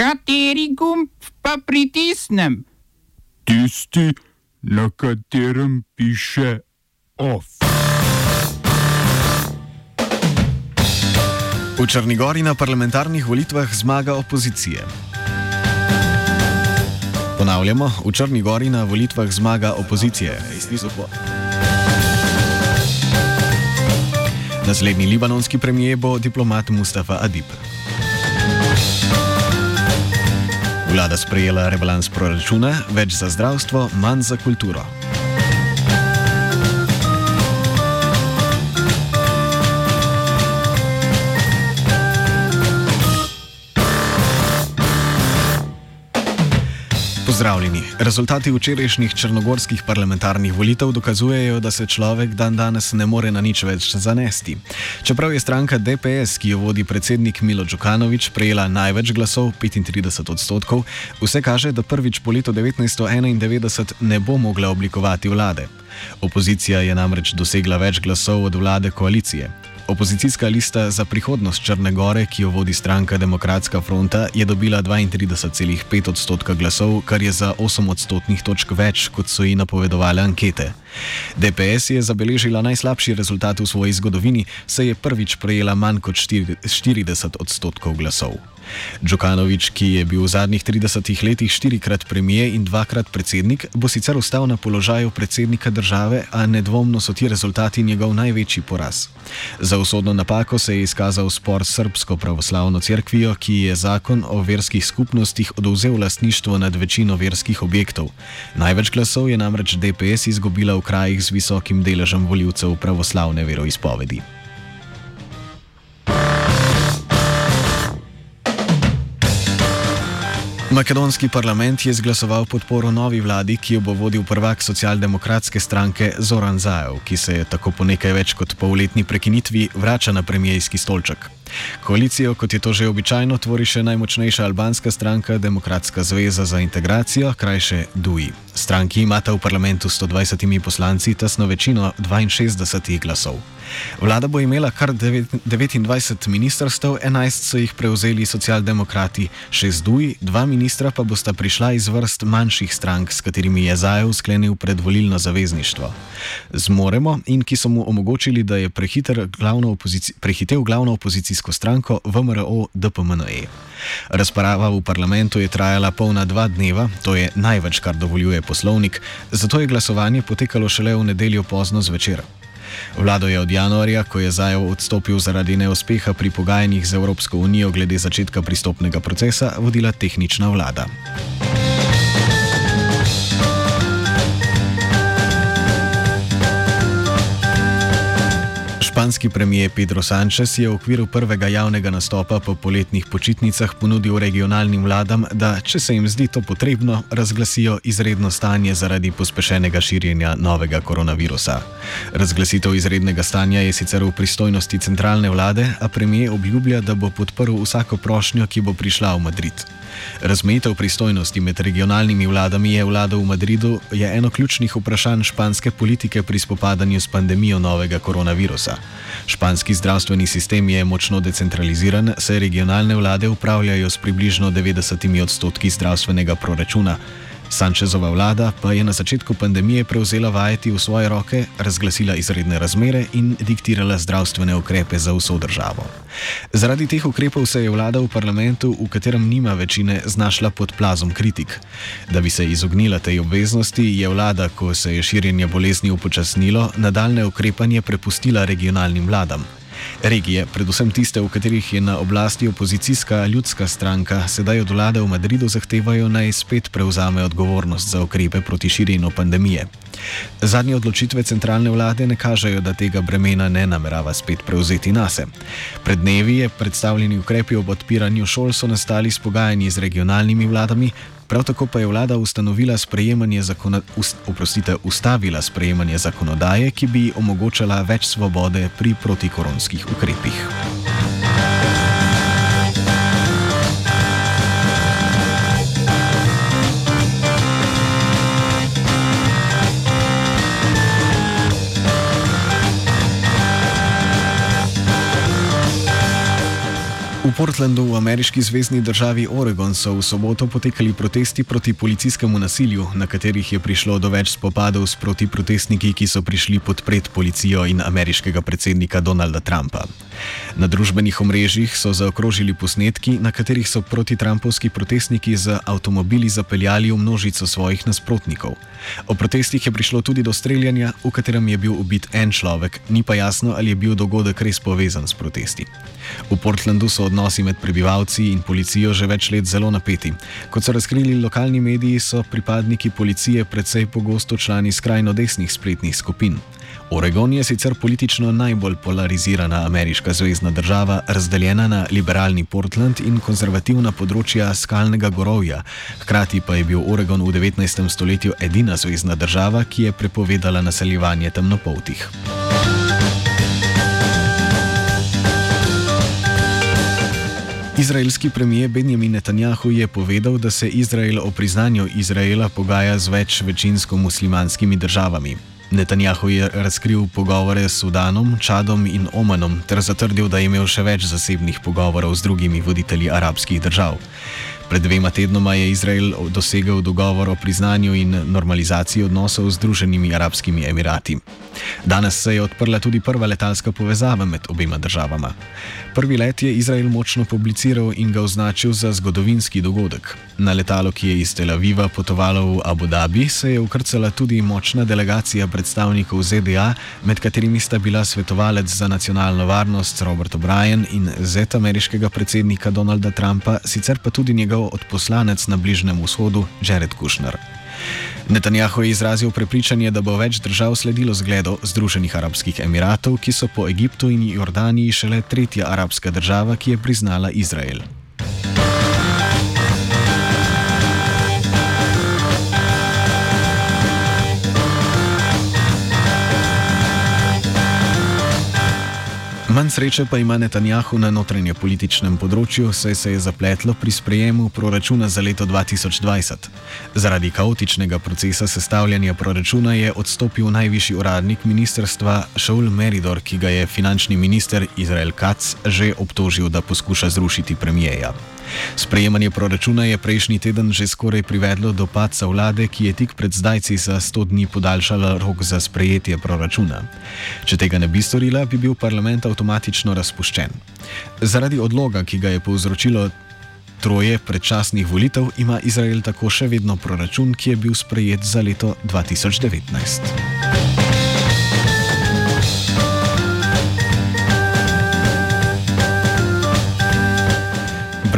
Kateri gumb pa pritisnem? Tisti, na katerem piše OF. V Črnigori na parlamentarnih volitvah zmaga opozicije. Ponavljamo, v Črnigori na volitvah zmaga opozicije. Naslednji libanonski premijer bo diplomat Mustafa Adib. Vlada sprejela rebalans proračuna, več za zdravstvo, manj za kulturo. Pozdravljeni. Rezultati včerajšnjih črnogorskih parlamentarnih volitev dokazujejo, da se človek dan danes ne more na nič več zanesti. Čeprav je stranka DPS, ki jo vodi predsednik Milo Djukanovič, prejela največ glasov, 35 odstotkov, vse kaže, da prvič po letu 1991 ne bo mogla oblikovati vlade. Opozicija je namreč dosegla več glasov od vlade koalicije. Opozicijska lista za prihodnost Črne Gore, ki jo vodi stranka Demokratska fronta, je dobila 32,5 odstotka glasov, kar je za 8 odstotnih točk več, kot so ji napovedovali ankete. DPS je zabeležila najslabši rezultat v svoji zgodovini, saj je prvič prejela manj kot 40 odstotkov glasov. Djukanovič, ki je bil v zadnjih 30 letih štirikrat premijer in dvakrat predsednik, bo sicer ostal na položaju predsednika države, a nedvomno so ti rezultati njegov največji poraz. Za usodno napako se je izkazal spor s Srbsko pravoslavno cerkvijo, ki je zakon o verskih skupnostih odvzel lastništvo nad večino verskih objektov. Največ glasov je namreč DPS izgubila v krajih z visokim deležem voljivcev pravoslavne veroizpovedi. Makedonski parlament je izglasoval podporo novi vladi, ki jo bo vodil prvak socialdemokratske stranke Zoran Zajev, ki se je tako po nekaj več kot polletni prekinitvi vrača na premijski stolček. Koalicijo, kot je to že običajno, tvori še najmočnejša albanska stranka Demokratska zveza za integracijo, krajše DUI. Stranki imata v parlamentu 120 poslanci tesno večino 62 glasov. Vlada bo imela kar 29 ministrstev, 11 so jih prevzeli socialdemokrati, 6 DUI, 2 ministra pa bosta prišla iz vrst manjših strank, s katerimi je Zajev sklenil predvolilno zavezništvo. Zmoremo in ki so mu omogočili, da je glavno prehitel glavno opozicijsko stranko VMRO DPMNE. Razprava v parlamentu je trajala polna dva dneva, to je največ, kar dovoljuje poslovnik, zato je glasovanje potekalo šele v nedeljo pozno zvečer. Vlado je od januarja, ko je Zajev odstopil zaradi neuspeha pri pogajanjih z Evropsko unijo glede začetka pristopnega procesa, vodila tehnična vlada. Španski premijer Pedro Sánchez je v okviru prvega javnega nastopa po poletnih počitnicah ponudil regionalnim vladam, da, če se jim zdi to potrebno, razglasijo izredno stanje zaradi pospešenega širjenja novega koronavirusa. Razglasitev izrednega stanja je sicer v pristojnosti centralne vlade, a premijer obljublja, da bo podprl vsako prošnjo, ki bo prišla v Madrid. Razmejitev pristojnosti med regionalnimi vladami je vlada v Madridu eno ključnih vprašanj španske politike pri spopadanju s pandemijo novega koronavirusa. Španski zdravstveni sistem je močno decentraliziran, saj regionalne vlade upravljajo s približno 90 odstotki zdravstvenega proračuna. Sančezova vlada pa je na začetku pandemije prevzela vajeti v svoje roke, razglasila izredne razmere in diktirala zdravstvene ukrepe za vso državo. Zaradi teh ukrepov se je vlada v parlamentu, v katerem nima večine, znašla pod plazom kritik. Da bi se izognila tej obveznosti, je vlada, ko se je širjenje bolezni upočasnilo, nadaljne ukrepanje prepustila regionalnim vladam. Regije, predvsem tiste, v katerih je na oblasti opozicijska ljudska stranka, sedaj od vlade v Madridu zahtevajo naj spet prevzame odgovornost za ukrepe proti širjenju pandemije. Zadnje odločitve centralne vlade ne kažejo, da tega bremena ne namerava spet prevzeti nase. Pred dnevi je predstavljeni ukrepi ob odpiranju šol so nastali s pogajanji z regionalnimi vladami, Prav tako pa je vlada sprejemanje zakona, ust, oprostite, ustavila sprejemanje zakonodaje, ki bi omogočala več svobode pri protikoronskih ukrepih. Portlandu v ameriški zvezdni državi Oregon so v soboto potekali protesti proti policijskemu nasilju, na katerih je prišlo do več spopadov s protiprotestniki, ki so prišli podpreti policijo in ameriškega predsednika Donalda Trumpa. Na družbenih omrežjih so zaokrožili posnetki, na katerih so protitrampovski protestniki z avtomobili zapeljali v množico svojih nasprotnikov. O protestih je prišlo tudi do streljanja, v katerem je bil ubit en človek, ni pa jasno, ali je bil dogodek res povezan s protesti. V Portlandu so odnosi med prebivalci in policijo že več let zelo napeti. Kot so razkrili lokalni mediji, so pripadniki policije predvsej pogosto člani skrajno desnih spletnih skupin. Oregon je sicer politično najbolj polarizirana ameriška zvezdna država, razdeljena na liberalni Portland in konzervativna področja skalnega gorovja. Hkrati pa je bil Oregon v 19. stoletju edina zvezdna država, ki je prepovedala naseljevanje temnopoltih. Izraelski premijer Benjamin Netanjahu je povedal, da se Izrael o priznanju Izraela pogaja z več večinsko muslimanskimi državami. Netanjahu je razkril pogovore s Sudanom, Čadom in Omanom ter zatrdil, da je imel še več zasebnih pogovorov z drugimi voditelji arabskih držav. Pred dvema tednoma je Izrael dosegel dogovor o priznanju in normalizaciji odnosov z Združenimi arabskimi emirati. Danes se je odprla tudi prva letalska povezava med obema državama. Prvi let je Izrael močno publiciral in ga označil za zgodovinski dogodek. Na letalo, ki je iz Tel Aviva potovalo v Abu Dhabi, se je ukrcala tudi močna delegacija predstavnikov ZDA, med katerimi sta bila svetovalec za nacionalno varnost Robert O'Brien in zet ameriškega predsednika Donalda Trumpa, sicer pa tudi njegov odposlanec na Bližnem vzhodu Jared Kushner. Netanjahu je izrazil prepričanje, da bo več držav sledilo zgledu Združenih arabskih emiratov, ki so po Egiptu in Jordaniji šele tretja arabska država, ki je priznala Izrael. Manj sreče pa ima Netanjahu na notranje političnem področju, saj se je zapletlo pri sprejemu proračuna za leto 2020. Zaradi kaotičnega procesa sestavljanja proračuna je odstopil najvišji uradnik ministerstva Shaul Meridor, ki ga je finančni minister Izrael Katz že obtožil, da poskuša zrušiti premijeja. Sprejemanje proračuna je prejšnji teden že skoraj privedlo do padca vlade, ki je tik pred zdajci za 100 dni podaljšala rok za sprejetje proračuna. Če tega ne bi storila, bi bil parlament avtomatično razpuščen. Zaradi odloga, ki ga je povzročilo troje predčasnih volitev, ima Izrael tako še vedno proračun, ki je bil sprejet za leto 2019.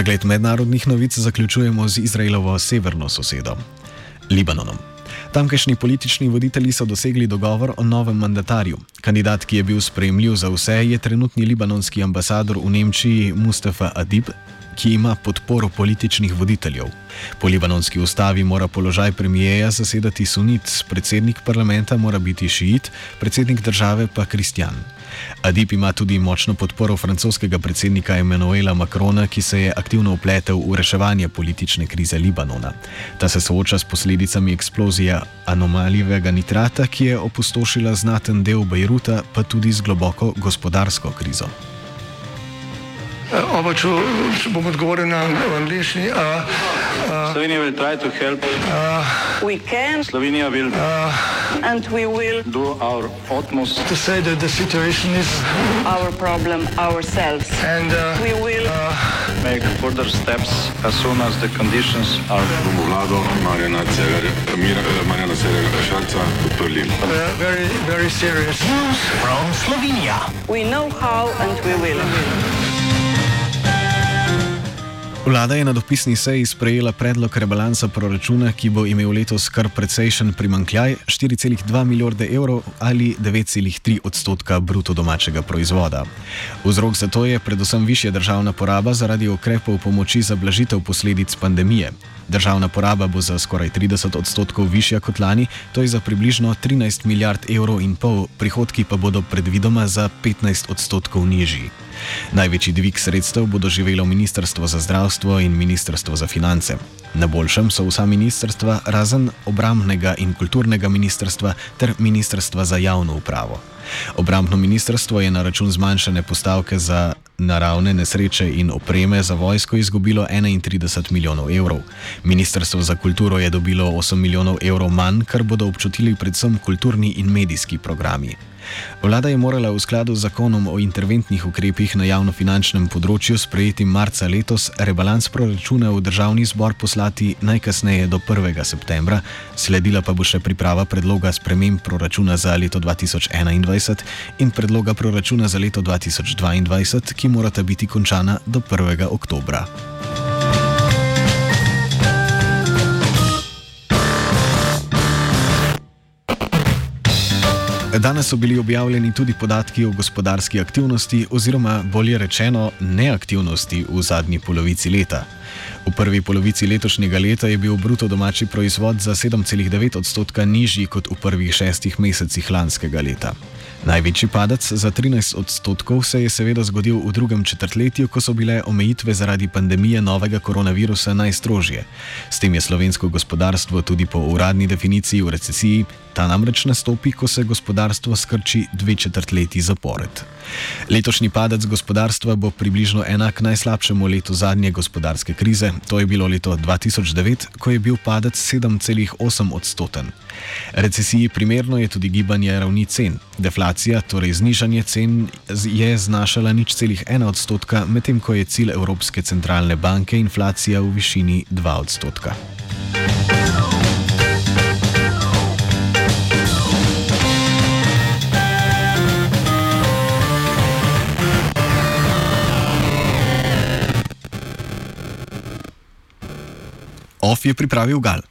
Pregled mednarodnih novic zaključujemo z Izraelovo severno sosedo, Libanonom. Tamkajšnji politični voditelji so dosegli dogovor o novem mandatarju. Kandidat, ki je bil sprejemljiv za vse, je trenutni libanonski ambasador v Nemčiji Mustafa Adib, ki ima podporo političnih voditeljev. Po libanonski ustavi mora položaj premijeja zasedati sunit, predsednik parlamenta mora biti šiit, predsednik države pa kristjan. Adib ima tudi močno podporo francoskega predsednika Emanuela Macrona, ki se je aktivno upletel v reševanje politične krize Libanona. Ta se sooča s posledicami eksplozije anomalijevega nitrata, ki je opustošila znaten del Bejruta, pa tudi z globoko gospodarsko krizo. Oba, če, če bom odgovoril na angliški. Uh, uh, Slovenija will try to help. Uh, we can. Slovenija will. Uh, and we will do our utmost to say that the situation is our problem ourselves. And uh, we will uh, make further steps as soon as the conditions are. Bomo vlado Marjana Cererera Šarca podprli. Very, very serious. From Slovenia. We know how and we will. Vlada je na dopisni seji sprejela predlog rebalansa proračuna, ki bo imel letos kar precejšen primankljaj 4,2 milijarde evrov ali 9,3 odstotka bruto domačega proizvoda. Vzrok za to je predvsem višja državna poraba zaradi ukrepov pomoči za blažitev posledic pandemije. Državna poraba bo za skoraj 30 odstotkov višja kot lani, to je za približno 13 milijard evrov in pol, prihodki pa bodo predvidoma za 15 odstotkov nižji. Največji dvig sredstev bo doživelo Ministrstvo za zdravstvo in Ministrstvo za finance. Na boljšem so vsa ministrstva, razen obramnega in kulturnega ministrstva ter Ministrstva za javno upravo. Obrambno ministrstvo je na račun zmanjšane postavke za naravne nesreče in opreme za vojsko izgubilo 31 milijonov evrov. Ministrstvo za kulturo je dobilo 8 milijonov evrov manj, kar bodo občutili predvsem kulturni in medijski programi. Vlada je morala v skladu z zakonom o interventnih ukrepih na javnofinančnem področju sprejeti marca letos rebalans proračuna v državni zbor poslati najkasneje do 1. septembra, sledila pa bo še priprava predloga sprememb proračuna za leto 2021 in predloga proračuna za leto 2022, ki morata biti končana do 1. oktobra. Danes so bili objavljeni tudi podatki o gospodarski aktivnosti, oziroma bolje rečeno, neaktivnosti v zadnji polovici leta. V prvi polovici letošnjega leta je bil bruto domači proizvod za 7,9 odstotka nižji kot v prvih šestih mesecih lanskega leta. Največji padec za 13 odstotkov se je seveda zgodil v drugem četrtletju, ko so bile omejitve zaradi pandemije novega koronavirusa najstrožje. S tem je slovensko gospodarstvo tudi po uradni definiciji v recesiji, ta namreč nastopi, ko se gospodarstvo skrči dve četrtletji zapored. Letošnji padec gospodarstva bo približno enak najslabšemu letu zadnje gospodarske krize, to je bilo leto 2009, ko je bil padec 7,8 odstoten. Recesiji primerno je tudi gibanje ravni cen. Deflacija, torej znižanje cen, je znašala nič celih ena odstotka, medtem ko je cilj Evropske centralne banke inflacija v višini 2 odstotka. OF je pripravil Gal.